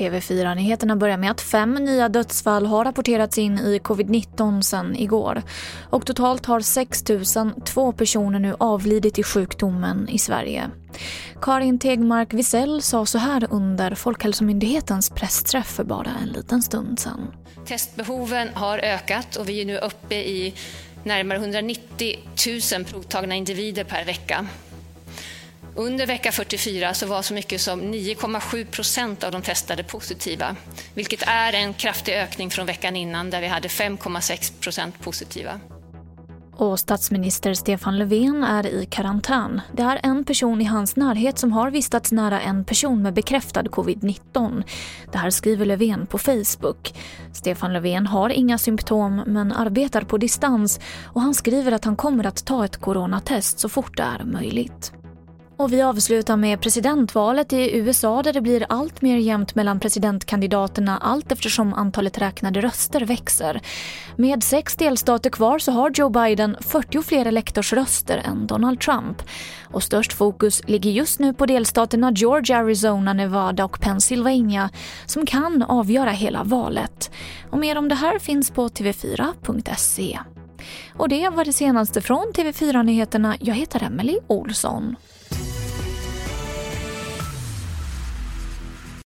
TV4-nyheterna börjar med att fem nya dödsfall har rapporterats in i covid-19 sedan igår. Och totalt har 6 002 personer nu avlidit i sjukdomen i Sverige. Karin Tegmark Wisell sa så här under Folkhälsomyndighetens pressträff för bara en liten stund sedan. Testbehoven har ökat och vi är nu uppe i närmare 190 000 provtagna individer per vecka. Under vecka 44 så var så mycket som 9,7 procent av de testade positiva, vilket är en kraftig ökning från veckan innan där vi hade 5,6 procent positiva. Och statsminister Stefan Löfven är i karantän. Det är en person i hans närhet som har vistats nära en person med bekräftad covid-19. Det här skriver Löfven på Facebook. Stefan Löfven har inga symptom men arbetar på distans och han skriver att han kommer att ta ett coronatest så fort det är möjligt. Och vi avslutar med presidentvalet i USA där det blir allt mer jämnt mellan presidentkandidaterna allt eftersom antalet räknade röster växer. Med sex delstater kvar så har Joe Biden 40 fler elektorsröster än Donald Trump. Och störst fokus ligger just nu på delstaterna Georgia, Arizona, Nevada och Pennsylvania som kan avgöra hela valet. Och mer om det här finns på tv4.se. Och det var det senaste från TV4 Nyheterna. Jag heter Emily Olsson.